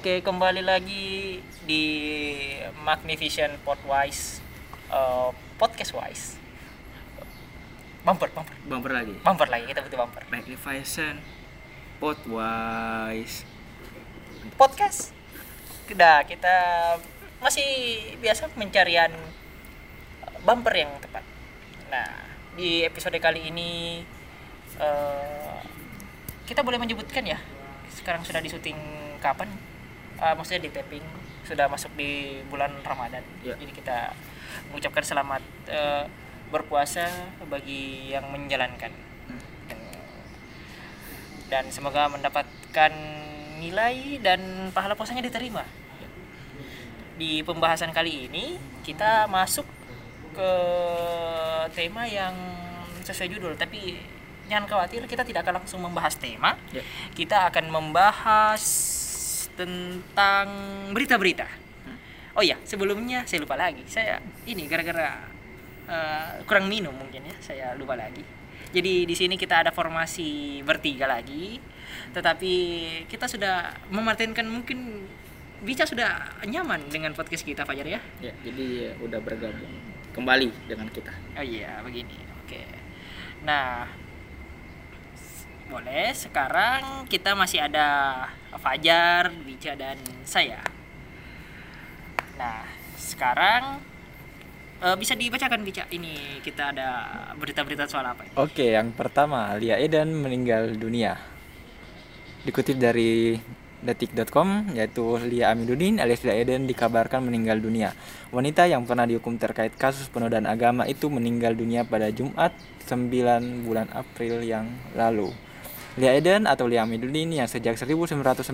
Oke, kembali lagi di Magnificent Podwise uh, Podcast Wise. Bumper, bumper, bumper lagi bumper lagi kita butuh bumper. Magnificent Podwise Podcast. Kita masih biasa pencarian bumper yang tepat. Nah, di episode kali ini uh, kita boleh menyebutkan ya. Sekarang sudah di syuting kapan? Uh, maksudnya di taping sudah masuk di bulan Ramadan. Ya. Jadi kita mengucapkan selamat uh, berpuasa bagi yang menjalankan. Dan semoga mendapatkan nilai dan pahala puasanya diterima. Di pembahasan kali ini kita masuk ke tema yang sesuai judul tapi jangan khawatir kita tidak akan langsung membahas tema Ya. kita akan membahas tentang berita-berita oh ya sebelumnya saya lupa lagi saya ini gara-gara eh, kurang minum mungkin ya saya lupa lagi jadi di sini kita ada formasi bertiga lagi tetapi kita sudah mematenkan mungkin Bica sudah nyaman dengan podcast kita Fajar ya ya jadi ya, udah bergabung kembali dengan kita Oh iya, begini. Oke. Nah, boleh. Sekarang kita masih ada Fajar, Bica dan saya. Nah, sekarang eh, bisa dibacakan Bica. Ini kita ada berita-berita soal apa? ini? Oke, yang pertama, Lia Eden meninggal dunia. Dikutip dari detik.com, yaitu Lia Aminuddin alias Lia Eden dikabarkan meninggal dunia. Wanita yang pernah dihukum terkait kasus penodaan agama itu meninggal dunia pada Jumat 9 bulan April yang lalu. Lia Eden atau Lia Aminuddin yang sejak 1995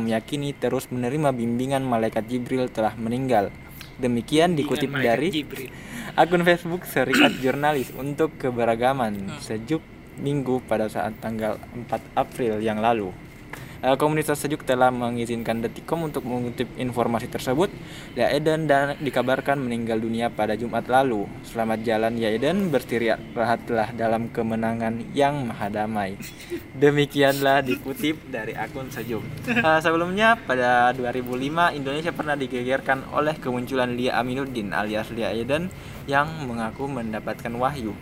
meyakini terus menerima bimbingan malaikat Jibril telah meninggal. Demikian dikutip Dengan dari Jibril. akun Facebook Serikat Jurnalis untuk Keberagaman sejuk Minggu pada saat tanggal 4 April yang lalu. Eh, Komunitas Sejuk telah mengizinkan Detikcom untuk mengutip informasi tersebut. Lia Eden dan dikabarkan meninggal dunia pada Jumat lalu. Selamat jalan Lia Eden, beristirahatlah dalam kemenangan yang maha damai. Demikianlah dikutip dari akun Sejuk. Eh, sebelumnya pada 2005 Indonesia pernah digegerkan oleh kemunculan Lia Aminuddin alias Lia Eden yang mengaku mendapatkan wahyu.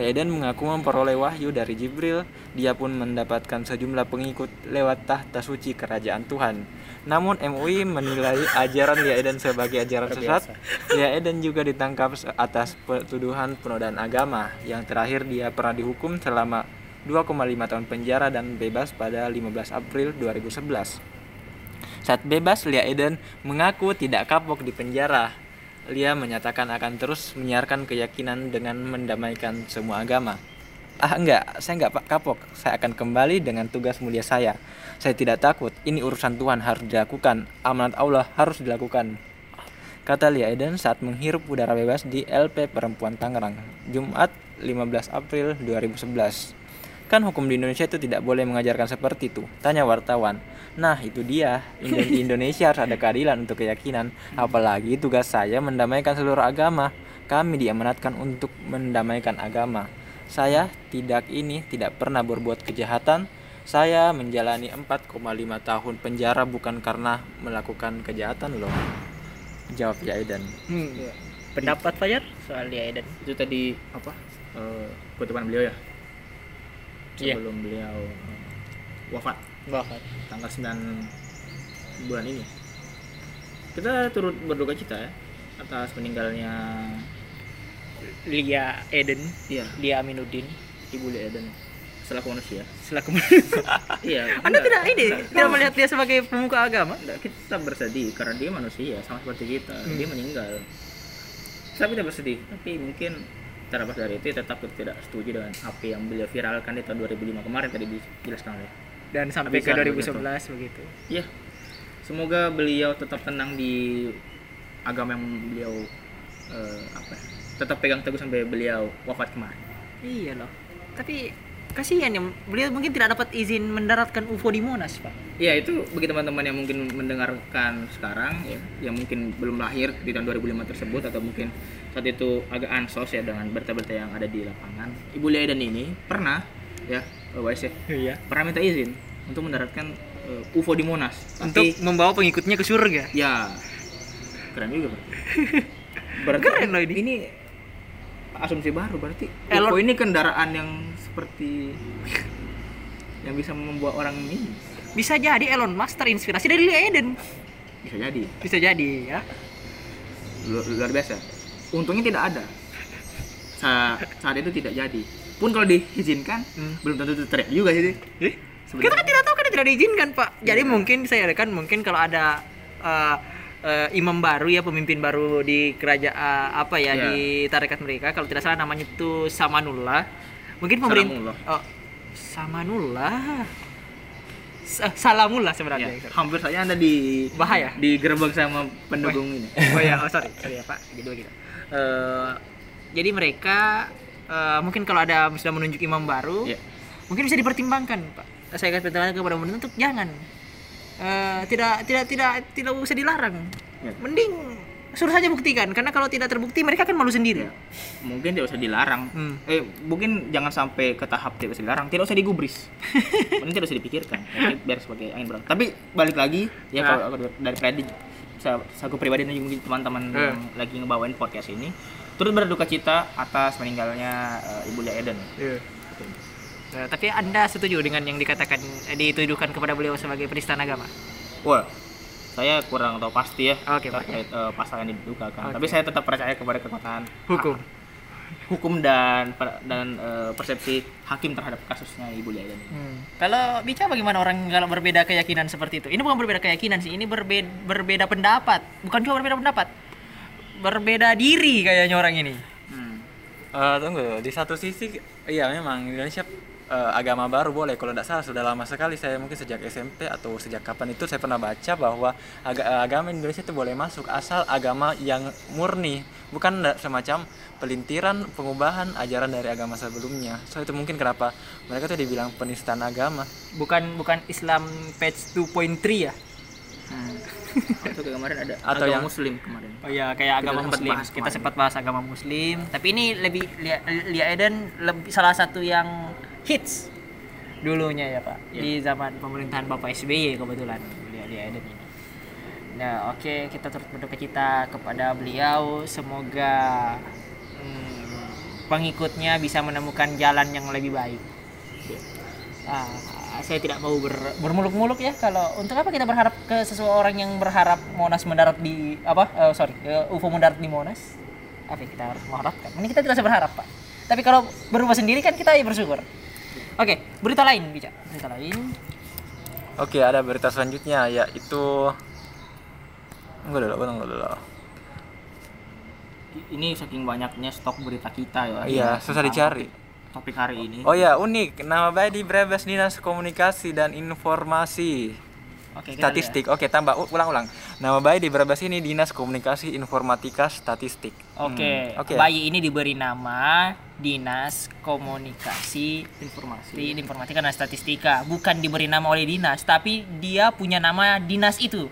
Lia Eden mengaku memperoleh wahyu dari Jibril. Dia pun mendapatkan sejumlah pengikut lewat tahta suci kerajaan Tuhan. Namun MUI menilai ajaran Lia Eden sebagai ajaran sesat. Lia Eden juga ditangkap atas tuduhan penodaan agama. Yang terakhir dia pernah dihukum selama 2,5 tahun penjara dan bebas pada 15 April 2011. Saat bebas, Lia Eden mengaku tidak kapok di penjara. Lia menyatakan akan terus menyiarkan keyakinan dengan mendamaikan semua agama. Ah enggak, saya enggak pak kapok. Saya akan kembali dengan tugas mulia saya. Saya tidak takut. Ini urusan Tuhan harus dilakukan. Amanat Allah harus dilakukan. Kata Lia Eden saat menghirup udara bebas di LP Perempuan Tangerang, Jumat 15 April 2011. Kan hukum di Indonesia itu tidak boleh mengajarkan seperti itu. Tanya wartawan. Nah, itu dia. Di Indonesia harus ada keadilan untuk keyakinan. Apalagi tugas saya mendamaikan seluruh agama. Kami diamanatkan untuk mendamaikan agama. Saya tidak ini tidak pernah berbuat kejahatan. Saya menjalani 4,5 tahun penjara bukan karena melakukan kejahatan loh. Jawab Yaidan. Hmm. Pendapat Fajar soal Lia Eden? itu tadi apa eh, kutipan beliau ya Iya. sebelum beliau eh, wafat Bahkan. tanggal 9 bulan ini. Kita turut berduka cita ya atas meninggalnya Lia Eden, iya. Lia Aminuddin. Ibu Lia Eden selaku manusia. Selaku iya Anda enggak, tidak ini enggak, tidak melihat dia sebagai pemuka agama? enggak, kita bersedih karena dia manusia sama seperti kita. Hmm. dia meninggal. Tapi tidak bersedih tapi mungkin terlepas dari itu tetap tidak setuju dengan apa yang beliau viralkan di tahun 2005 kemarin tadi dijelaskan oleh Dan sampai ke Bisa 2011 begitu. Ya, semoga beliau tetap tenang di agama yang beliau eh, apa ya, tetap pegang teguh sampai beliau wafat kemarin. Iya loh. Tapi kasihan ya, beliau mungkin tidak dapat izin mendaratkan UFO di Monas, Pak. Ya itu bagi teman-teman yang mungkin mendengarkan sekarang ya, yang mungkin belum lahir di tahun 2005 tersebut atau mungkin saat itu agak ansos ya dengan berita-berita yang ada di lapangan. Ibu Lia dan ini pernah ya, eh, WS ya, Iya. pernah minta izin untuk mendaratkan eh, UFO di Monas. Untuk Tapi membawa pengikutnya ke surga. ya keren juga berarti. berarti Keren loh ini. Ini asumsi baru berarti Elon- UFO ini kendaraan yang seperti yang bisa membawa orang ini Bisa jadi Elon Musk terinspirasi dari Lee Eden. bisa jadi Bisa jadi ya. luar, luar biasa untungnya tidak ada Sa- saat itu tidak jadi pun kalau diizinkan Hmm. belum tentu teriak juga sih Eh? Kita kan tidak tahu kan tidak diizinkan pak. Jadi mungkin saya kan mungkin kalau ada eh, eh, imam baru ya pemimpin baru di kerajaan apa ya Ya. di tarekat mereka kalau tidak salah namanya itu Samanullah. Mungkin pemerintah oh, Samanullah. Sa- Salamullah Ya, sebenarnya. hampir saja anda di Bahaya. digerebek sama pendukung ini Oh ya, oh sorry, sorry ya Pak, gitu gitu. Eh, jadi mereka eh, mungkin kalau ada sudah menunjuk imam baru, Ya. mungkin bisa dipertimbangkan Pak. Saya kasih pertanyaan kepada pemerintah untuk jangan Eh, tidak tidak tidak tidak usah dilarang. Ya. Mending suruh saja buktikan, karena kalau tidak terbukti mereka kan malu sendiri. Ya. mungkin tidak usah dilarang Hmm. eh mungkin jangan sampai ke tahap tidak usah dilarang tidak usah digubris mungkin tidak usah dipikirkan Nanti biar sebagai angin berlalu tapi balik lagi ya Nah. kalau dari pribadi saya, pribadi dan juga mungkin teman-teman Eh. yang lagi ngebawain podcast ini turut berduka cita atas meninggalnya eh, ibu Lia Eden Eh, tapi anda setuju dengan yang dikatakan eh, dituduhkan kepada beliau sebagai penistaan agama? wah saya kurang tahu pasti ya Oke, Pak. terkait eh, pasal yang didugakan Oke. tapi saya tetap percaya kepada kekuatan Hukum. hukum dan dan eh, persepsi hakim terhadap kasusnya ibu Lia Eden Hmm. Kalau bicara bagaimana orang kalau berbeda keyakinan seperti itu? Ini bukan berbeda keyakinan sih, ini berbeda, berbeda pendapat. Bukan cuma berbeda pendapat, berbeda diri kayaknya orang ini. Hmm. Eh, tunggu, di satu sisi iya memang Indonesia eh, agama baru boleh kalau tidak salah sudah lama sekali saya mungkin sejak SMP atau sejak kapan itu saya pernah baca bahwa aga- eh, agama Indonesia itu boleh masuk asal agama yang murni bukan semacam pelintiran pengubahan ajaran dari agama sebelumnya so itu mungkin kenapa mereka tuh dibilang penistaan agama Bukan bukan Islam page 2.3 ya? Hmm. Atau kemarin ada Atau agama yang- muslim kemarin. Oh iya, kayak Kita agama sempat muslim. bahas Kita kemarin. sempat bahas agama muslim, tapi ini lebih Lia, Lia Eden lebih salah satu yang hits dulunya ya, Pak. Iya. Di zaman pemerintahan Bapak SBY kebetulan Lia, Lia Eden ini. Nah, oke, kita turut berduka cita kepada beliau. Semoga hmm, pengikutnya bisa menemukan jalan yang lebih baik. Ah, saya tidak mau ber- bermuluk-muluk ya. Kalau untuk apa kita berharap ke seseorang yang berharap Monas mendarat di apa eh, sorry eh, UFO mendarat di Monas? Apa yang kita harus mengharapkan? Ini kita tidak usah berharap pak. Tapi kalau berubah sendiri kan kita ya bersyukur. Oke berita lain bicara berita lain. Oke ada berita selanjutnya yaitu enggak dulu enggak dulu Ini saking banyaknya stok berita kita ya. iya susah dicari Topik, hari ini. oh ya unik nama baik di Brebes Dinas Komunikasi dan Informasi oke Statistik. Oke, tambah ulang-ulang. Nama bayi di Brebes ini Dinas Komunikasi Informatika Statistik. oke Hmm, oke. bayi ini diberi nama Dinas Komunikasi informasi. di informatika dan statistika bukan diberi nama oleh dinas tapi dia punya nama dinas itu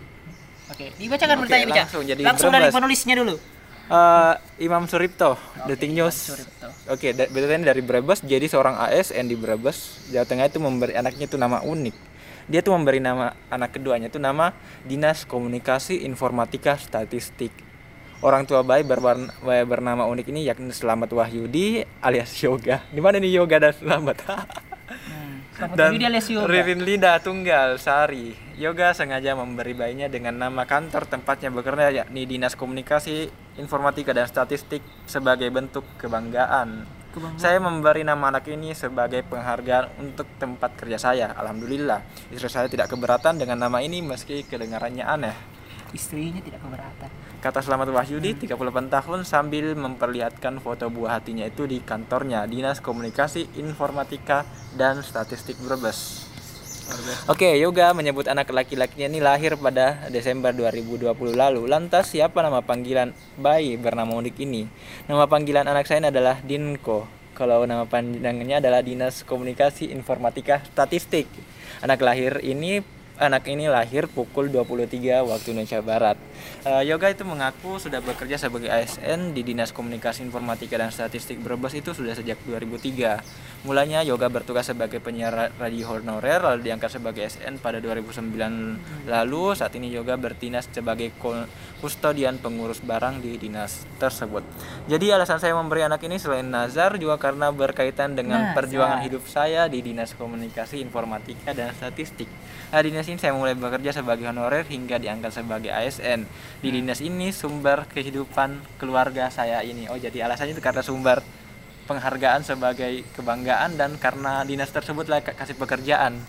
oke dibacakan Oke, beritanya Bica. langsung jadi langsung dari penulisnya dulu Eh, Imam Suripto, Detik Imam News. Oke, da- beritanya dari Brebes. Jadi seorang ASN di Brebes, Jawa Tengah itu memberi anaknya itu nama unik. Dia tuh memberi nama anak keduanya itu nama Dinas Komunikasi Informatika Statistik. Orang tua bayi berbar- bayi bernama unik ini yakni Selamat Wahyudi alias Yoga. Di mana nih Yoga dan Selamat? Dan. Ririn Linda Tunggal Sari. Yoga sengaja memberi bayinya dengan nama kantor tempatnya bekerja yakni Dinas Komunikasi Informatika dan Statistik sebagai bentuk kebanggaan. Kebanggaan. Saya memberi nama anak ini sebagai penghargaan untuk tempat kerja saya. Alhamdulillah, istri saya tidak keberatan dengan nama ini meski kedengarannya aneh. Istrinya tidak keberatan Kata Selamat Wahyudi, 38 tahun sambil memperlihatkan foto buah hatinya itu di kantornya Dinas Komunikasi Informatika dan Statistik Brebes. Oke, Yoga menyebut anak laki-lakinya ini lahir pada Desember 2020 lalu. Lantas siapa nama panggilan bayi bernama unik ini? Nama panggilan anak saya adalah Dinko. Kalau nama panjangnya adalah Dinas Komunikasi Informatika Statistik. Anak lahir ini anak ini lahir pukul 23 waktu Indonesia Barat. Eh, Yoga itu mengaku sudah bekerja sebagai ASN di Dinas Komunikasi Informatika dan Statistik Brebes itu sudah sejak 2003. Mulanya Yoga bertugas sebagai penyiar ra- radio honorer lalu diangkat sebagai ASN pada 2009 lalu. Saat ini Yoga berdinas sebagai kustodian pengurus barang di dinas tersebut. Jadi alasan saya memberi anak ini selain nazar juga karena berkaitan dengan Nazar. perjuangan hidup saya di Dinas Komunikasi Informatika dan Statistik. Nah, di dinas ini saya mulai bekerja sebagai honorer hingga diangkat sebagai ASN. Di dinas ini sumber kehidupan keluarga saya ini. Oh, jadi alasannya itu karena sumber penghargaan sebagai kebanggaan dan karena dinas tersebut lah kasih pekerjaan.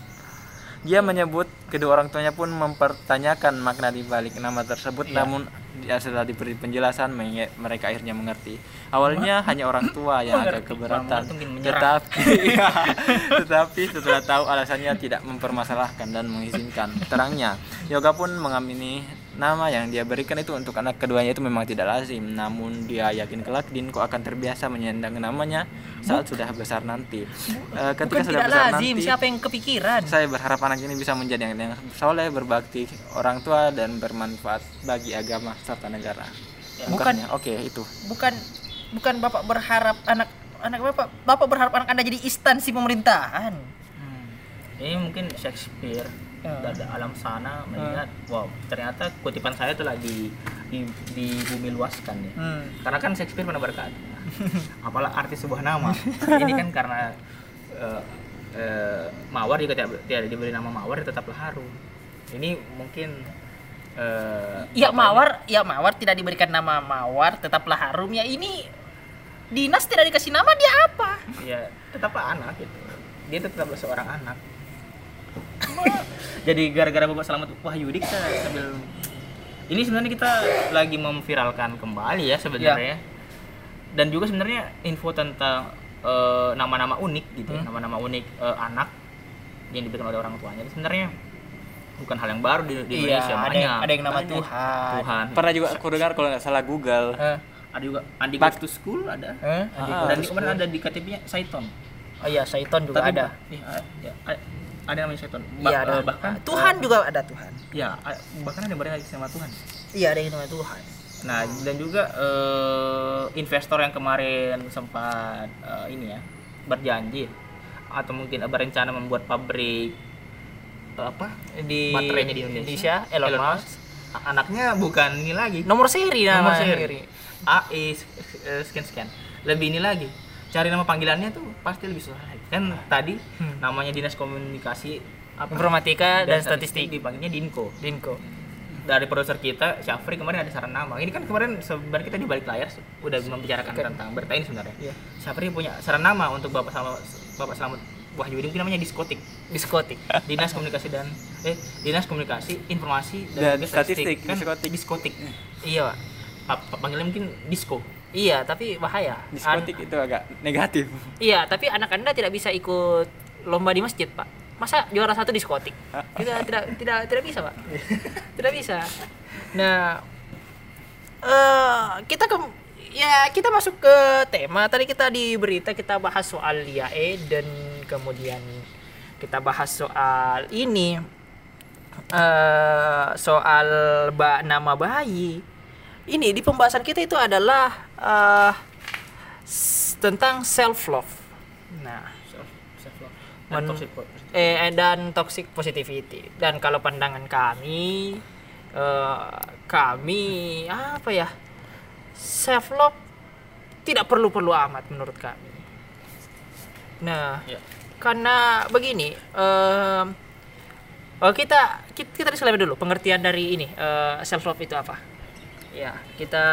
Dia menyebut kedua orang tuanya pun mempertanyakan makna di balik nama tersebut namun dia setelah diberi penjelasan mereka akhirnya mengerti. Awalnya hanya orang tua yang agak keberatan, tetapi tetapi setelah tahu alasannya tidak mempermasalahkan dan mengizinkan. Terangnya, Yoga pun mengamini nama yang dia berikan itu untuk anak keduanya itu memang tidak lazim, namun dia yakin kelak Dinko akan terbiasa menyandang namanya saat sudah besar nanti. Eh, ketika Bukan sudah tidak besar lazim, nanti, siapa yang kepikiran? saya berharap anak ini bisa menjadi yang, yang soleh, berbakti orang tua dan bermanfaat bagi agama serta negara. Ya, Bukan- Ungkapnya, oke itu. Bukan bukan Bapak berharap anak anak Bapak Bapak berharap anak Anda jadi instansi pemerintahan. Hmm. Ini mungkin Shakespeare. Dari alam sana melihat wow ternyata kutipan saya itu lagi di, di bumi luaskan ya Hmm. karena kan Shakespeare pernah berkata apalah arti sebuah nama ini kan karena eh, eh, mawar juga tidak, tidak diberi nama mawar tetaplah harum ini mungkin eh, Ya mawar, ya mawar tidak diberikan nama mawar, tetaplah harum. Ya ini dinas tidak dikasih nama dia apa? ini? ya tetaplah anak gitu dia tetaplah seorang anak jadi gara-gara bapak selamat Wahyudi kita sambil ini sebenarnya kita lagi memviralkan kembali ya sebenarnya dan juga sebenarnya info tentang eh, nama-nama unik gitu ya, Hmm. nama-nama unik eh, anak yang diberikan oleh orang tuanya sebenarnya bukan hal yang baru di, di Iya, Indonesia ada banyak yang, ada yang nama Banyak. Tuhan. Tuhan Pernah juga aku dengar kalau nggak salah Google. Eh, ada juga Andi Goes to School ada eh, Andi Ah, dan kemudian ada di KTP-nya Saiton Oh iya, Saiton juga Tapi ada. iya, a- ya, ada namanya Saiton Iya ada. eh, bahkan Tuhan juga ada Tuhan. ya bahkan ada yang sama Tuhan Iya ada yang nama Tuhan. Nah, dan juga eh, investor yang kemarin sempat eh, ini ya berjanji atau mungkin berencana membuat pabrik eh, apa Di baterainya di Indonesia, Elon, Musk. A- Anaknya bukan ini lagi. Nomor seri nama Nomor seri. AE eh, sekian sekian. Lebih ini lagi. Cari nama panggilannya tuh pasti lebih susah lagi. Kan tadi Hmm. namanya Dinas Komunikasi apa? Informatika dan, statistik. dipanggilnya Dinko Dinko. dari produser kita Syafri kemarin ada saran nama ini kan kemarin sebenarnya kita di balik layar udah membicarakan Kan. tentang berita ini sebenarnya Iya. Syafri punya saran nama untuk bapak sama bapak selamat Wahyudi mungkin namanya diskotik Diskotik. dinas komunikasi dan eh dinas komunikasi informasi Dan juga statistik, kan diskotik. diskotik iya. Pa- pa- panggilnya mungkin disco Iya, tapi bahaya. Diskotik itu agak negatif. An- iya, tapi anak Anda tidak bisa ikut lomba di masjid, Pak. Masa juara satu diskotik? Tidak, tidak, tidak, tidak bisa, Pak. Tidak bisa. Nah, eh kita ke ya kita masuk ke tema. Tadi kita di berita kita bahas soal IAE dan kemudian kita bahas soal ini eh soal ba nama bayi. Ini di pembahasan kita itu adalah eh s- tentang self love. Nah, self love Men- toxic positivity. eh dan toxic positivity. Dan kalau pandangan kami eh kami apa ya? Self love tidak perlu-perlu amat menurut kami. Nah, Ya. karena begini, oh kita kita, kita disclaimer dulu pengertian dari ini self love itu apa? Ya, kita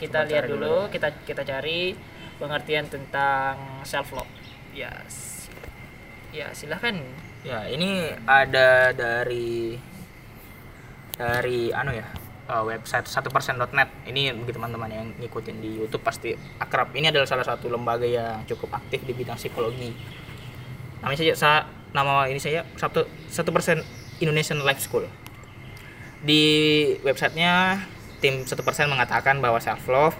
kita Coba lihat dulu, dulu kita kita cari pengertian tentang self love. Ya, ya silahkan. Ya, ini ada dari dari anu ya uh, website satu persen.net. Ini bagi teman-teman yang ngikutin di YouTube pasti akrab. Ini adalah salah satu lembaga yang cukup aktif di bidang psikologi. Namanya saja sa, nama ini saya satu satu persen Indonesian Life School. Di websitenya tim satu persen mengatakan bahwa self love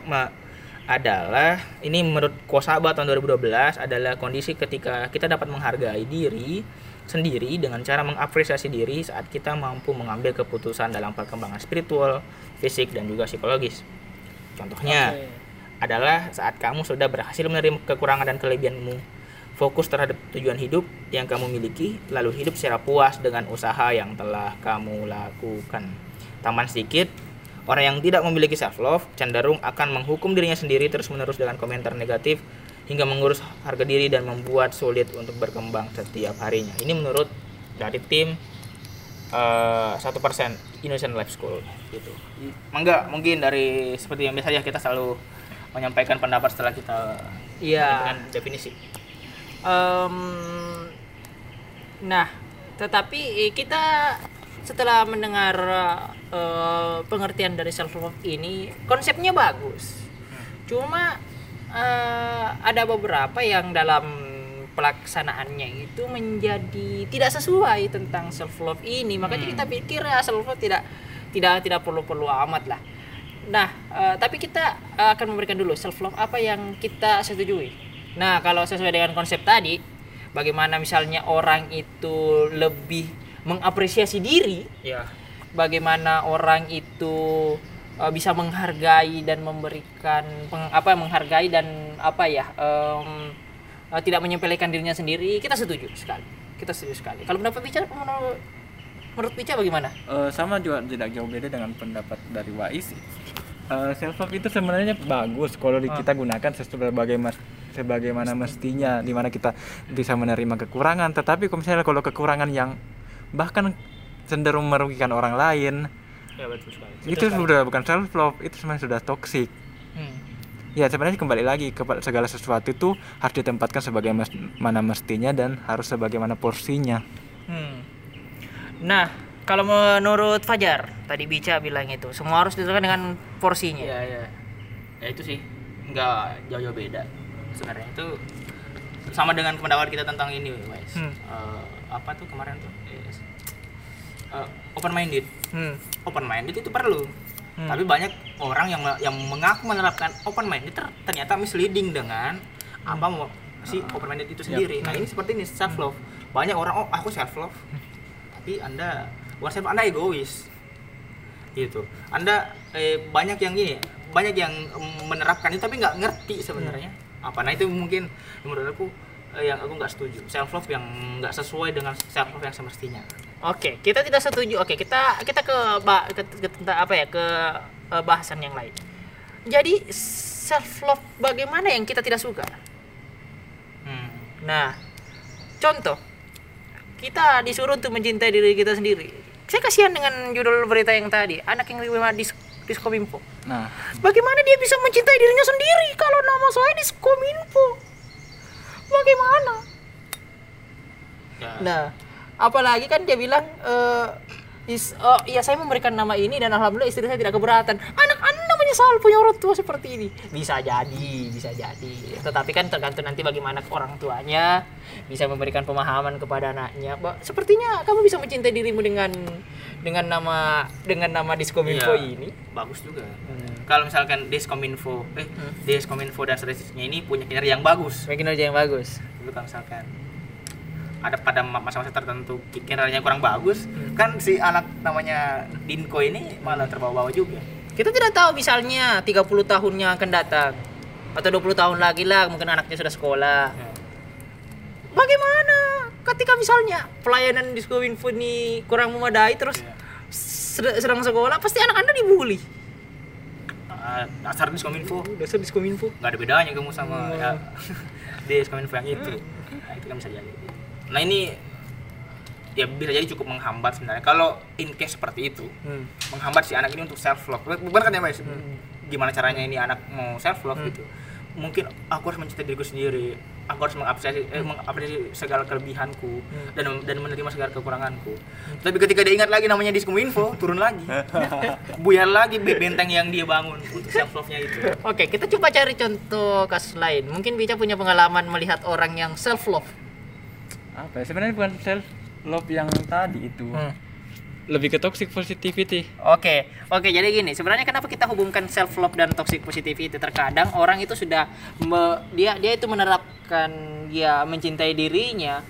adalah ini menurut Kosaba tahun 2012 adalah kondisi ketika kita dapat menghargai diri sendiri dengan cara mengapresiasi diri saat kita mampu mengambil keputusan dalam perkembangan spiritual, fisik, dan juga psikologis. Contohnya Oke. adalah saat kamu sudah berhasil menerima kekurangan dan kelebihanmu, fokus terhadap tujuan hidup yang kamu miliki, lalu hidup secara puas dengan usaha yang telah kamu lakukan. Tambahan sedikit, orang yang tidak memiliki self love cenderung akan menghukum dirinya sendiri terus-menerus dengan komentar negatif hingga mengurus harga diri dan membuat sulit untuk berkembang setiap harinya. Ini menurut dari tim eh, satu persen Indonesian Life School gitu. Mangga mungkin dari seperti yang biasa ya kita selalu menyampaikan pendapat setelah kita Iya. dengan definisi. Em, nah, tetapi eh, kita setelah mendengar eh, pengertian dari self love ini, konsepnya bagus. Cuma eh, ada beberapa yang dalam pelaksanaannya itu menjadi tidak sesuai tentang self love ini. Makanya kita pikir self love tidak tidak tidak perlu-perlu amat lah. Nah, eh, tapi kita akan memberikan dulu self love apa yang kita setujui. Nah, kalau sesuai dengan konsep tadi, bagaimana misalnya orang itu lebih mengapresiasi diri, Ya. Bagaimana orang itu eh, bisa menghargai dan memberikan peng- apa menghargai dan apa ya em, eh, tidak menyepelekan dirinya sendiri, kita setuju sekali. Kita setuju sekali. Kalau pendapat bicara menurut menurut Pica bagaimana? Eh, sama juga tidak jauh beda dengan pendapat dari Wais. self love itu sebenarnya bagus kalau di- kita gunakan sebagai mas sebagaimana mestinya di mana kita bisa menerima kekurangan tetapi kalau misalnya kalau kekurangan yang bahkan cenderung merugikan orang lain Ya betul sekali. itu sudah bukan self love itu sebenarnya sudah toksik Hmm. ya sebenarnya kembali lagi kepada segala sesuatu itu harus ditempatkan sebagaimana mestinya dan harus sebagaimana porsinya Hmm. Nah, kalau menurut Fajar, tadi Bica bilang itu, semua harus ditentukan dengan porsinya. Iya, iya. Ya itu sih nggak jauh-jauh beda. Sebenarnya itu sama dengan pendapat kita tentang ini, guys. Hmm. apa tuh kemarin tuh? Yes. open minded. Hmm. Open minded itu perlu. Hmm. Tapi banyak orang yang yang mengaku menerapkan open minded ter- ternyata misleading dengan apa mau si open minded itu sendiri. Nah, ini seperti ini self love. Banyak orang oh aku self love. Tapi Anda bukan self Anda egois. Gitu. Anda eh, banyak yang gini, banyak yang em, menerapkan itu tapi nggak ngerti sebenarnya. Apa nah itu mungkin menurut aku eh, yang aku nggak setuju. Self love yang nggak sesuai dengan self love yang semestinya. Oke, kita tidak setuju. Oke, kita kita ke ke, ke tentang apa ya ke eh, bahasan yang lain. Jadi self love bagaimana yang kita tidak suka? Hmm. Nah, contoh kita disuruh untuk mencintai diri kita sendiri. Saya kasihan dengan judul berita yang tadi, anak yang terima dis diskominfo. nah Bagaimana dia bisa mencintai dirinya sendiri kalau nama saya diskominfo? Bagaimana? Ya. Nah, apalagi kan dia bilang eh is, oh iya saya memberikan nama ini dan alhamdulillah istri saya tidak keberatan. Anak anda menyesal punya orang tua seperti ini. Bisa jadi, bisa jadi. Tetapi kan tergantung nanti bagaimana orang tuanya bisa memberikan pemahaman kepada anaknya. Ba- Sepertinya kamu bisa mencintai dirimu dengan dengan nama dengan nama diskominfo Iya. ini. bagus juga. Hmm. Kalau misalkan Deskominfo, eh Deskominfo dan statistiknya ini punya kinerja yang bagus. Kinerja yang bagus. Tapi kalau misalkan ada pada ma- masa-masa tertentu ki- kinerjanya kurang bagus, Hmm. kan si anak namanya Dinko ini malah terbawa-bawa juga. Kita tidak tahu misalnya 30 tahunnya akan datang atau 20 tahun lagi lah mungkin anaknya sudah sekolah. Ya. Bagaimana ketika misalnya pelayanan di Skominfo ini kurang memadai terus Ya. sed- sedang sekolah pasti anak Anda dibully. Ah, dasar Deskominfo Dasar di Skominfo. nggak ada bedanya kamu sama ya Deskominfo yang itu. Nah, itu kan bisa jadi. Nah, ini ya bisa jadi cukup menghambat sebenarnya. Kalau in case seperti itu, Hmm. menghambat si anak ini untuk self love bukan kan ya mas gimana caranya ini anak mau self love gitu. Mungkin aku harus mencintai diriku sendiri. Aku harus mengapresiasi eh, mengapresiasi segala kelebihanku dan dan menerima segala kekuranganku. Tapi ketika dia ingat lagi namanya diskominfo turun lagi. Buyar lagi be- benteng yang dia bangun untuk self love nya itu. Oke, kita coba cari contoh kasus lain. Mungkin Bica punya pengalaman melihat orang yang self love. Apa ya sebenarnya bukan self love yang tadi itu Hmm. lebih ke toxic positivity Oke, oke. Jadi gini, sebenarnya kenapa kita hubungkan self love dan toxic positivity? Terkadang orang itu sudah me- dia dia itu menerapkan dia mencintai dirinya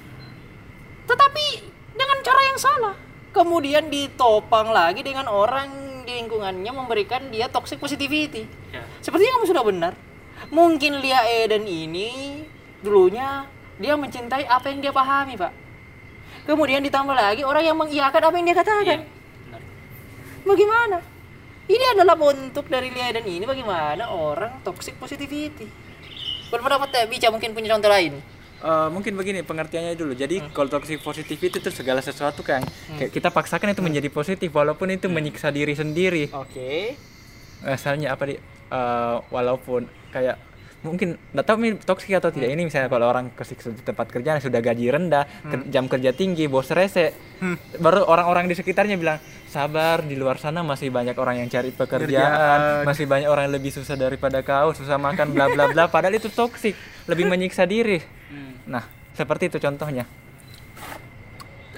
tetapi dengan cara yang salah kemudian ditopang lagi dengan orang di lingkungannya memberikan dia toxic positivity Ya. sepertinya kamu sudah benar mungkin Lia Eden ini dulunya dia mencintai apa yang dia pahami pak. Kemudian ditambah lagi orang yang mengiyakan apa yang dia katakan. Iya, benar. bagaimana? Ini adalah bentuk dari Lia Eden ini bagaimana orang toxic positivity. Berpendapat teh Bica mungkin punya contoh lain. Eh, mungkin begini pengertiannya dulu. Jadi kalau toxic positivity itu segala sesuatu kan. Kayak kita paksakan itu menjadi positif walaupun itu menyiksa diri sendiri. oke. Asalnya apa di eh, walaupun kayak mungkin nggak tahu ini toksik atau tidak. Ini misalnya kalau orang di tempat kerjaan sudah gaji rendah ke- jam kerja tinggi bos rese baru orang-orang di sekitarnya bilang sabar di luar sana masih banyak orang yang cari pekerjaan masih banyak orang yang lebih susah daripada kau susah makan bla bla bla. Padahal itu toksik lebih menyiksa diri. Nah seperti itu contohnya.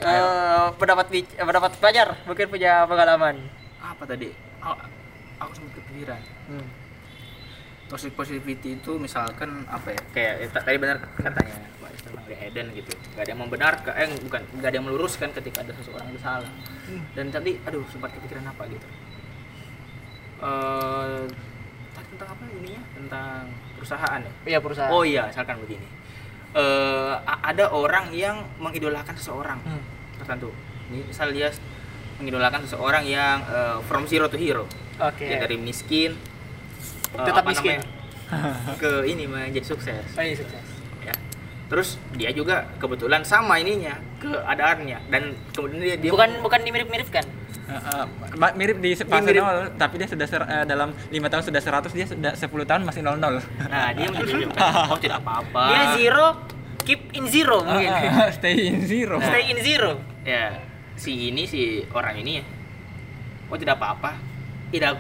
Eh, pendapat pendapat pelajar mungkin punya pengalaman. Apa tadi? Oh, aku sempat kepikiran toxic positivity itu misalkan apa ya? Kayak ya, tadi benar katanya Mbak tentang Lia Eden gitu. Gak ada yang membenarkan eh bukan gak ada yang meluruskan ketika ada seseorang yang salah dan tadi aduh sempat kepikiran apa gitu. Eh tadi tentang apa ininya? Tentang perusahaan ya? Iya perusahaan. Oh iya misalkan begini. A- ada orang yang mengidolakan seseorang. Hmm. tertentu. Ini misal dia mengidolakan seseorang yang eh, from zero to hero. Oke. Ya dari miskin eh, Tetap apa miskin. namanya, ke ini menjadi sukses. Oh, iya, sukses. Ya. Terus dia juga kebetulan sama ininya keadaannya dan kemudian dia, dia bukan bukan dimirip-miripkan Eh, eh, ma- mirip di fase mirip. nol tapi dia sudah ser- eh, dalam lima tahun sudah 100 dia sudah 10 tahun masih nol nol nah dia menunjukkan oh tidak apa-apa. Dia zero keep in zero mungkin. stay in zero. Stay in zero. Ya si ini si orang ini. Ya oh tidak apa-apa. Tidak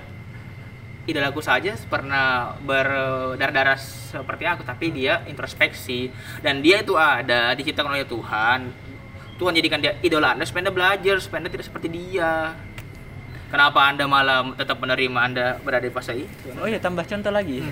idolaku saja pernah berdarah-darah seperti aku tapi dia introspeksi. Dan dia itu ada diciptakan oleh Tuhan. Tuhan jadikan dia idola anda supaya anda belajar supaya anda tidak seperti dia. Kenapa anda malah tetap menerima anda berada di fase itu? Oh iya tambah contoh lagi.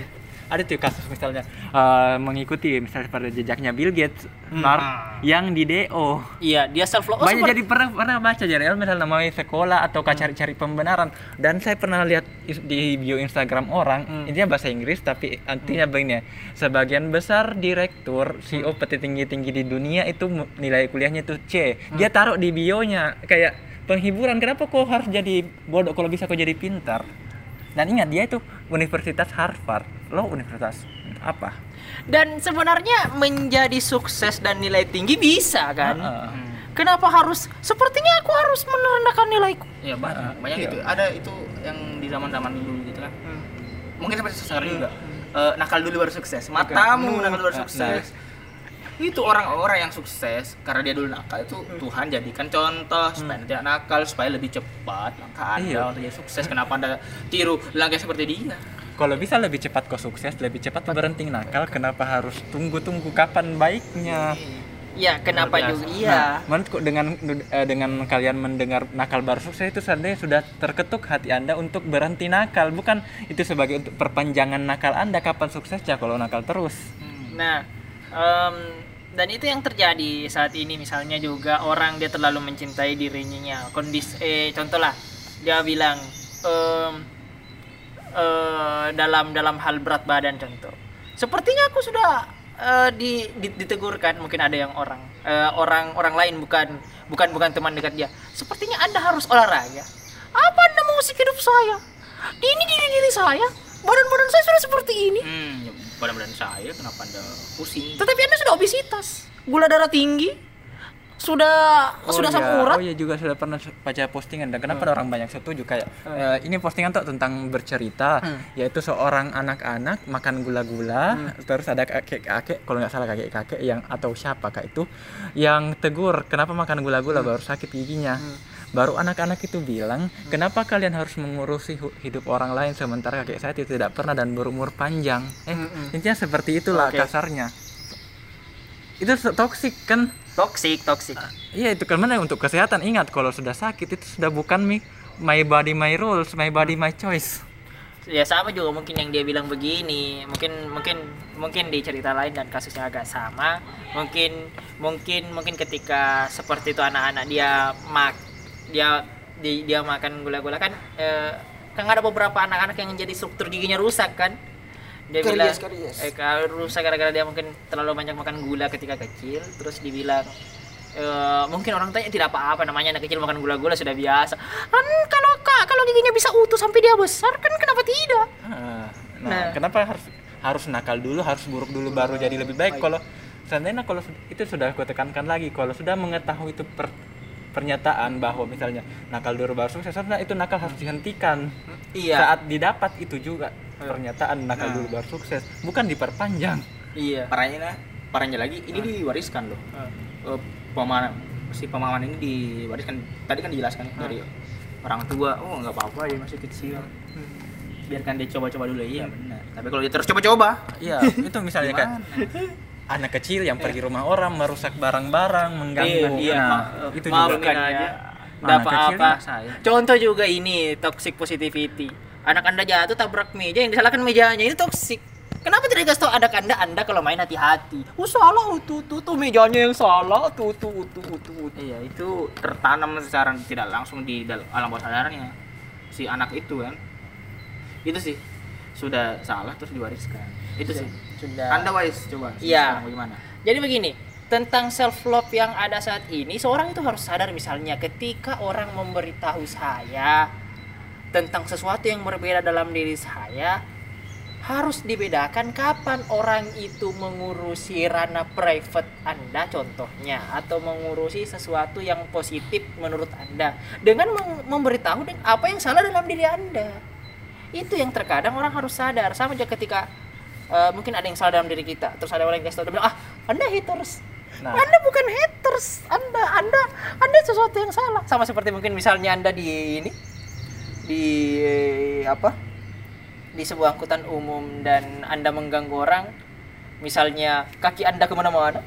Ada tuh kasus misalnya eh, mengikuti misalnya pada jejaknya Bill Gates, Mark yang di DO. iya dia self love Banyak jadi pernah pernah baca jadi misalnya namanya sekolah atau cari-cari pembenaran. Dan saya pernah lihat di bio Instagram orang intinya bahasa Inggris tapi artinya begini ya, sebagian besar direktur CEO PT tinggi-tinggi di dunia itu nilai kuliahnya itu C. Dia taruh di bionya kayak penghiburan. Kenapa kok harus jadi bodoh kalau bisa kok jadi pintar dan ingat dia itu Universitas Harvard. Lo universitas apa? Dan sebenarnya menjadi sukses dan nilai tinggi bisa kan? Heeh. kenapa harus? Sepertinya aku harus merendahkan nilaiku. Ya banyak banyak gitu. Ada itu yang di zaman zaman dulu gitu kan. Mungkin sampai sekarang juga. Eh, nakal dulu baru sukses. Matamu nakal dulu baru sukses itu orang-orang yang sukses karena dia dulu nakal itu Tuhan jadikan contoh supaya nanti tidak nakal supaya lebih cepat langkah anda Iya. untuk jadi sukses. Kenapa anda tiru langkah seperti dia? Kalau bisa lebih cepat kau sukses, lebih cepat berhenti nakal, kenapa harus tunggu-tunggu kapan baiknya? ya kenapa juga iya. Nah, menurutku dengan eh, dengan kalian mendengar nakal baru sukses itu sebenarnya sudah terketuk hati Anda untuk berhenti nakal, bukan itu sebagai untuk perpanjangan nakal Anda kapan suksesnya kalau nakal terus. Nah, em, dan itu yang terjadi saat ini misalnya juga orang dia terlalu mencintai dirinya. Kondisi eh contoh lah dia bilang em, eh, dalam dalam hal berat badan contoh. Sepertinya aku sudah eh, di, di- ditegurkan mungkin ada yang orang eh, orang orang lain bukan bukan bukan teman dekat dia. Sepertinya Anda harus olahraga. Apa Anda mengusik hidup saya? Ini diri diri saya. Badan-badan saya sudah seperti ini. hmm badan-badan saya kenapa anda pusing? Tetapi Anda sudah obesitas, gula darah tinggi, sudah sudah iya. Oh iya juga sudah pernah baca postingan. Dan kenapa orang banyak setuju? Kayak eh, ini postingan tuh tentang bercerita yaitu seorang anak-anak makan gula-gula terus ada kakek-kakek kalau nggak salah kakek-kakek yang atau siapa kak itu yang tegur kenapa makan gula-gula? Baru sakit giginya. Baru anak-anak itu bilang kenapa kalian harus mengurusi hidup orang lain? Sementara kakek saya tidak pernah dan berumur panjang. Eh intinya seperti itulah Oke. kasarnya itu toksik kan? Toksik, toksik. Iya itu kan mana untuk kesehatan. Ingat kalau sudah sakit itu sudah bukan mi my body my rules my body my choice. ya sama juga mungkin yang dia bilang begini. Mungkin mungkin mungkin di cerita lain dan kasusnya agak sama. Mungkin mungkin mungkin ketika seperti itu anak-anak dia mak dia di, dia makan gula-gula kan eh, kan ada beberapa anak-anak yang jadi struktur giginya rusak kan dia bilang Karies, karies. eh kalau rusak gara-gara dia mungkin terlalu banyak makan gula ketika kecil terus dibilang eh, mungkin orang tanya tidak apa-apa namanya anak kecil makan gula-gula sudah biasa kan kalau kak kalau giginya bisa utuh sampai dia besar kan kenapa tidak Ah, Nah, Nah. kenapa harus harus nakal dulu, harus buruk dulu baru jadi lebih baik? Kalau seandainya kalau itu sudah aku tekankan lagi, kalau sudah mengetahui itu per- pernyataan bahwa misalnya nakal dulu baru sukses, sebenarnya itu nakal harus dihentikan. iya Saat didapat itu juga pernyataan nakal dulu baru sukses, bukan diperpanjang. iya. Parahnya lah. Parahnya lagi ini diwariskan loh. Eh, pemahaman si pemahaman ini diwariskan. Tadi kan dijelaskan ya, dari orang tua oh nggak apa-apa dia masih kecil. Biarkan dia coba-coba dulu. Iya benar. Tapi kalau dia terus coba-coba Iya, itu misalnya kan. Anak kecil yang pergi rumah orang merusak barang-barang, mengganggu. iya, Nah, ma- itu juga. aja. Anak Nggak kecil apa-apa. ya, saya. Contoh juga ini toxic positivity. Anak anda jatuh tabrak meja yang disalahkan mejanya ini toxic. Kenapa tidak dikasih tahu anak anda anda kalau main hati-hati? Oh salah tuh tuh tuh mejanya yang salah tuh tuh tuh tuh tuh. iya itu tertanam secara tidak langsung di dalam alam bawah sadarnya si anak itu kan itu sih sudah salah terus diwariskan itu sih Sudah. anda wise coba Iya. bagaimana Jadi begini, tentang self love yang ada saat ini, seorang itu harus sadar misalnya ketika orang memberitahu saya tentang sesuatu yang berbeda dalam diri saya, harus dibedakan kapan orang itu mengurusi ranah private Anda contohnya atau mengurusi sesuatu yang positif menurut Anda. Dengan mem- memberitahu dengan apa yang salah dalam diri Anda. Itu yang terkadang orang harus sadar. Sama aja ketika eh, mungkin ada yang salah dalam diri kita terus ada orang yang kasih bilang ah Anda haters. Nah. anda bukan haters. Anda anda anda sesuatu yang salah. Sama seperti mungkin misalnya anda di ini di apa di sebuah angkutan umum dan anda mengganggu orang misalnya kaki anda ke mana-mana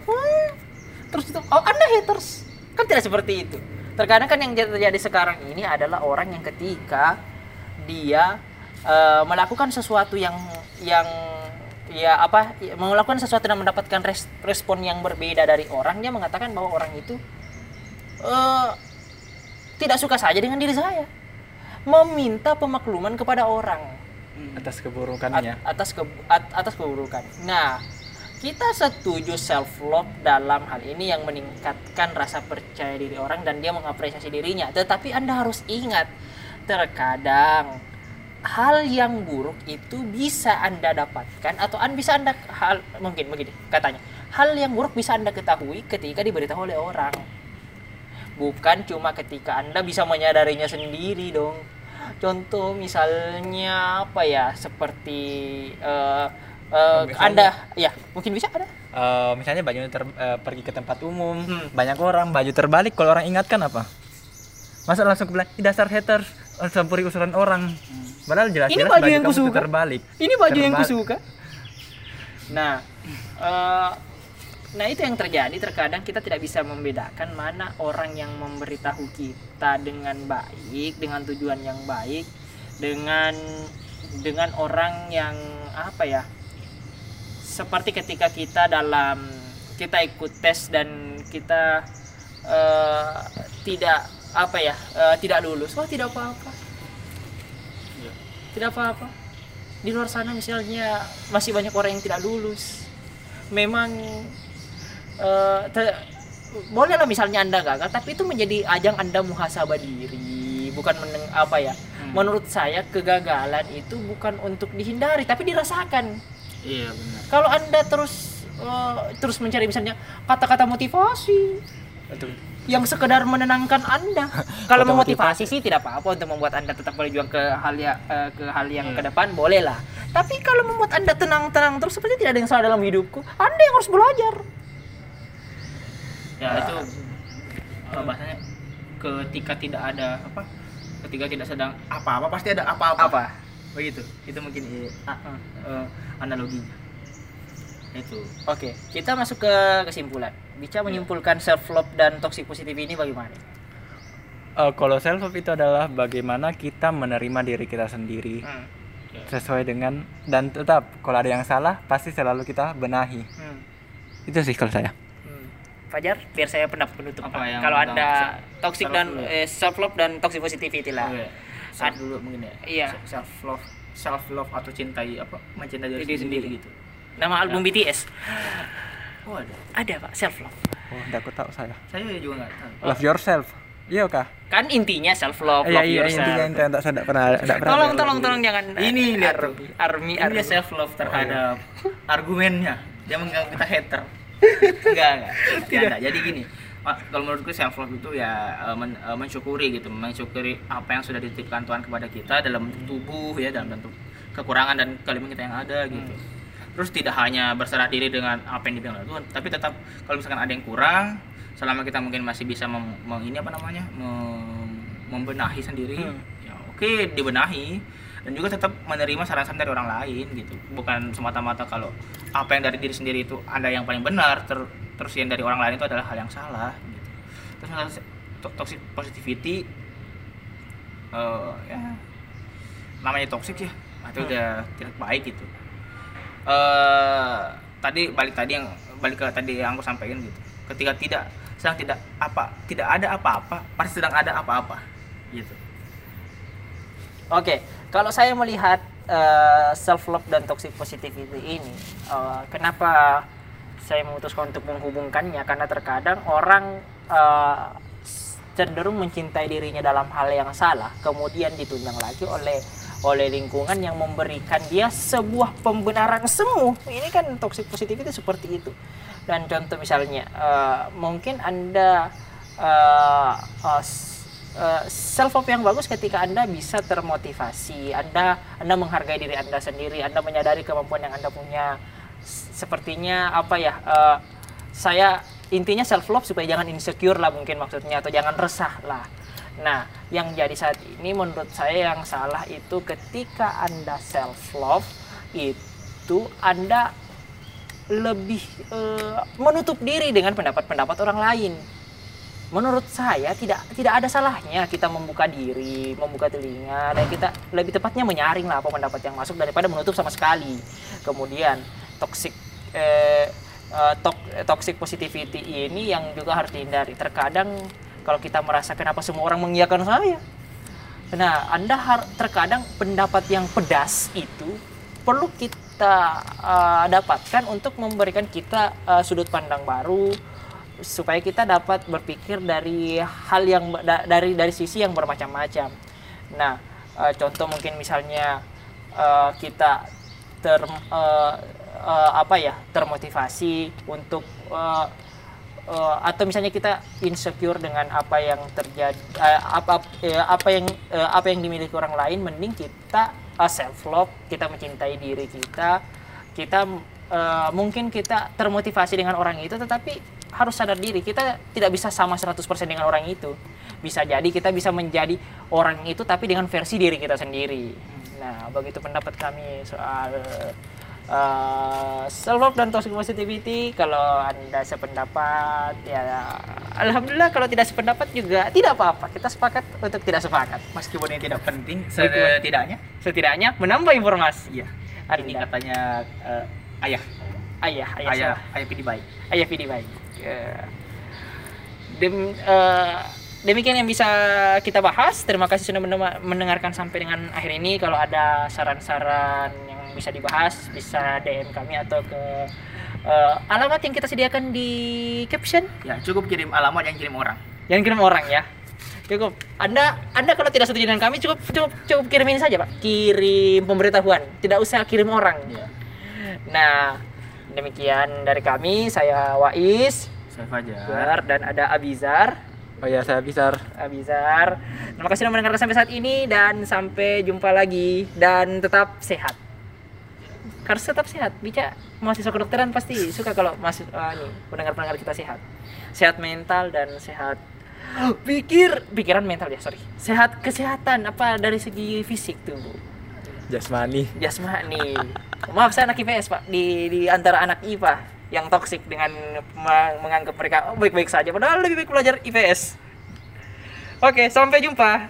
terus itu oh anda haters. Kan tidak seperti itu. Terkadang kan yang terjadi sekarang ini adalah orang yang ketika dia eh, melakukan sesuatu yang yang ya apa melakukan sesuatu dan mendapatkan res- respon yang berbeda dari orang dia mengatakan bahwa orang itu eh, tidak suka saja dengan diri saya meminta pemakluman kepada orang atas at- keburukannya. atas ke at- atas keburukan. Nah, kita setuju self love dalam hal ini yang meningkatkan rasa percaya diri orang dan dia mengapresiasi dirinya. Tetapi Anda harus ingat, terkadang hal yang buruk itu bisa Anda dapatkan atau Anda bisa Anda hal mungkin begini katanya. Hal yang buruk bisa Anda ketahui ketika diberitahu oleh orang. Bukan cuma ketika Anda bisa menyadarinya sendiri dong. Contoh misalnya apa ya seperti eh, eh, Misalnya- Anda ya mungkin bisa ada. Eh, misalnya bajunya ter- eh, pergi ke tempat umum, Hmm. banyak orang, baju terbalik, kalau orang ingatkan apa? Masa langsung bilang, "Ih, dasar haters, eh, campuri usulan orang. Padahal jelas-jelas Ini baju yang kamu tuh kusuka. terbalik. Ini baju yang Terbalik. kusuka. Nah, eh, nah itu yang terjadi. Terkadang kita tidak bisa membedakan mana orang yang memberitahu kita dengan baik, dengan tujuan yang baik, dengan dengan orang yang apa ya? Seperti ketika kita dalam kita ikut tes dan kita eh, tidak apa ya? eh, tidak lulus. Oh, tidak apa-apa tidak apa-apa di luar sana misalnya masih banyak orang yang tidak lulus memang te- boleh lah misalnya anda gagal tapi itu menjadi ajang anda muhasabah diri. Bukan meneng, apa ya menurut saya kegagalan itu bukan untuk dihindari tapi dirasakan. Iya benar. Kalau anda terus eh, terus mencari misalnya kata-kata motivasi Itu yang sekedar menenangkan anda. Kalau memotivasi sih tidak apa-apa untuk membuat anda tetap berjuang ke hal ya eh, ke hal yang ke depan boleh lah. Tapi kalau membuat anda tenang-tenang terus seperti tidak ada yang salah dalam hidupku. Anda yang harus belajar ya itu apa bahasanya ketika tidak ada apa ketika tidak sedang apa-apa pasti ada apa-apa. Apa? Begitu. Itu mungkin eh, ah, eh, analoginya. Itu. Oke kita masuk ke kesimpulan. Bisa menyimpulkan self love dan toxic positivity ini bagaimana? Eh, kalau self love itu adalah bagaimana kita menerima diri kita sendiri. Hmm. sesuai dengan dan tetap kalau ada yang salah pasti selalu kita benahi. Hmm. itu sih kalau saya. Hmm. Fajar, biar saya pendapat penutup. Apa Pak. Kalau Anda se- toxic dan ya? eh, self love dan toxic positivity lah. Oke. self dulu mungkin ya Iya. self love self love atau cintai apa mencintai diri, Diri sendiri, sendiri. gitu Nama album BTS oh ada ada Pak, self love. oh tidak aku tahu saya saya juga nggak tahu love yourself iya kah Kan intinya self love, iya love iya yourself. intinya itu tidak saya pernah pernah Tolong tolong tolong jangan Ini lihat army army, ini army. dia self love terhadap argumennya dia menganggap kita hater enggak enggak. Tidak. Jadi gini kalau menurutku self love itu ya eh, men- eh, mensyukuri gitu. Mensyukuri apa yang sudah dititipkan Tuhan kepada kita dalam bentuk tubuh ya dalam bentuk kekurangan dan kelebihan kita yang ada gitu. Terus tidak hanya berserah diri dengan apa yang dibilang oleh Tuhan tapi tetap kalau misalkan ada yang kurang selama kita mungkin masih bisa mem, mem- ini apa namanya mem- membenahi sendiri Hmm. ya oke dibenahi dan juga tetap menerima saran-saran dari orang lain gitu. Bukan semata-mata kalau apa yang dari diri sendiri itu ada yang paling benar ter- terus yang dari orang lain itu adalah hal yang salah gitu. Terus masalah to- toxic positivity eh, ya namanya toxic ya itu Hmm. udah tidak baik gitu. Eh tadi balik tadi yang balik ke tadi yang aku sampaikan gitu. Ketika tidak sedang tidak apa tidak ada apa-apa pasti sedang ada apa-apa gitu. Oke, kalau saya melihat self love dan toxic positivity ini, eh, kenapa saya memutuskan untuk menghubungkannya? Karena terkadang orang eh, cenderung mencintai dirinya dalam hal yang salah, kemudian ditunjang lagi oleh oleh lingkungan yang memberikan dia sebuah pembenaran semu. Ini kan toxic positivity seperti itu. Dan contoh misalnya, eh, mungkin anda eh, eh, self love yang bagus ketika anda bisa termotivasi anda anda menghargai diri anda sendiri anda menyadari kemampuan yang anda punya. Sepertinya apa ya eh, saya intinya self love supaya jangan insecure lah mungkin maksudnya atau jangan resah lah. Nah yang jadi saat ini menurut saya yang salah itu ketika anda self love itu anda lebih eh, menutup diri dengan pendapat-pendapat orang lain menurut saya tidak tidak ada salahnya kita membuka diri, membuka telinga dan kita lebih tepatnya menyaring lah apa pendapat yang masuk daripada menutup sama sekali. Kemudian toxic eh, eh, toxic positivity ini yang juga harus dihindari. Terkadang kalau kita merasa kenapa semua orang mengiyakan saya. Nah, Anda har- terkadang pendapat yang pedas itu perlu kita eh, dapatkan untuk memberikan kita eh, sudut pandang baru supaya kita dapat berpikir dari hal yang da- dari dari sisi yang bermacam-macam. Nah, eh, contoh mungkin misalnya eh, kita ter eh, eh, apa ya termotivasi untuk eh, eh, atau misalnya kita insecure dengan apa yang terjadi eh, apa eh, apa yang eh, apa yang dimiliki orang lain mending kita self love kita mencintai diri kita kita eh, mungkin kita termotivasi dengan orang itu tetapi harus sadar diri. Kita tidak bisa sama 100% dengan orang itu. Bisa jadi kita bisa menjadi orang itu tapi dengan versi diri kita sendiri. Nah begitu pendapat kami soal uh, self love dan toxic positivity. Kalau anda sependapat ya alhamdulillah kalau tidak sependapat juga tidak apa-apa. Kita sepakat untuk tidak sepakat. Meskipun ini tidak penting setidaknya. Setidaknya menambah informasi. Ini Anda. katanya eh, ayah. Ayah ayah ayah ayah, ayah pidi baik ayah video baik Ya. Dem, eh, demikian yang bisa kita bahas terima kasih sudah mendengarkan sampai dengan akhir ini kalau ada saran-saran yang bisa dibahas bisa DM kami atau ke eh, alamat yang kita sediakan di caption ya cukup kirim alamat yang kirim orang Jangan kirim orang ya. Cukup. Anda Anda kalau tidak setuju dengan kami cukup cukup cukup kirimin saja, Pak. Kirim pemberitahuan. Tidak usah kirim orang. ya Nah, demikian dari kami. Saya Wais, saya Fajar dan ada Abizar. oh ya saya bisa Abizar. Terima kasih sudah mendengarkan sampai saat ini dan sampai jumpa lagi dan tetap sehat. Harus tetap sehat. Bica mahasiswa kedokteran pasti suka kalau masih ah, ini pendengar-pendengar kita sehat. Sehat mental dan sehat pikir pikiran mental ya sorry sehat kesehatan apa dari segi fisik tubuh jasmani. Jasmani. Maaf saya anak IPS pak. Di di antara anak IPA yang toksik dengan menganggap mereka oh, baik-baik saja. Padahal lebih baik belajar IPS oke sampai jumpa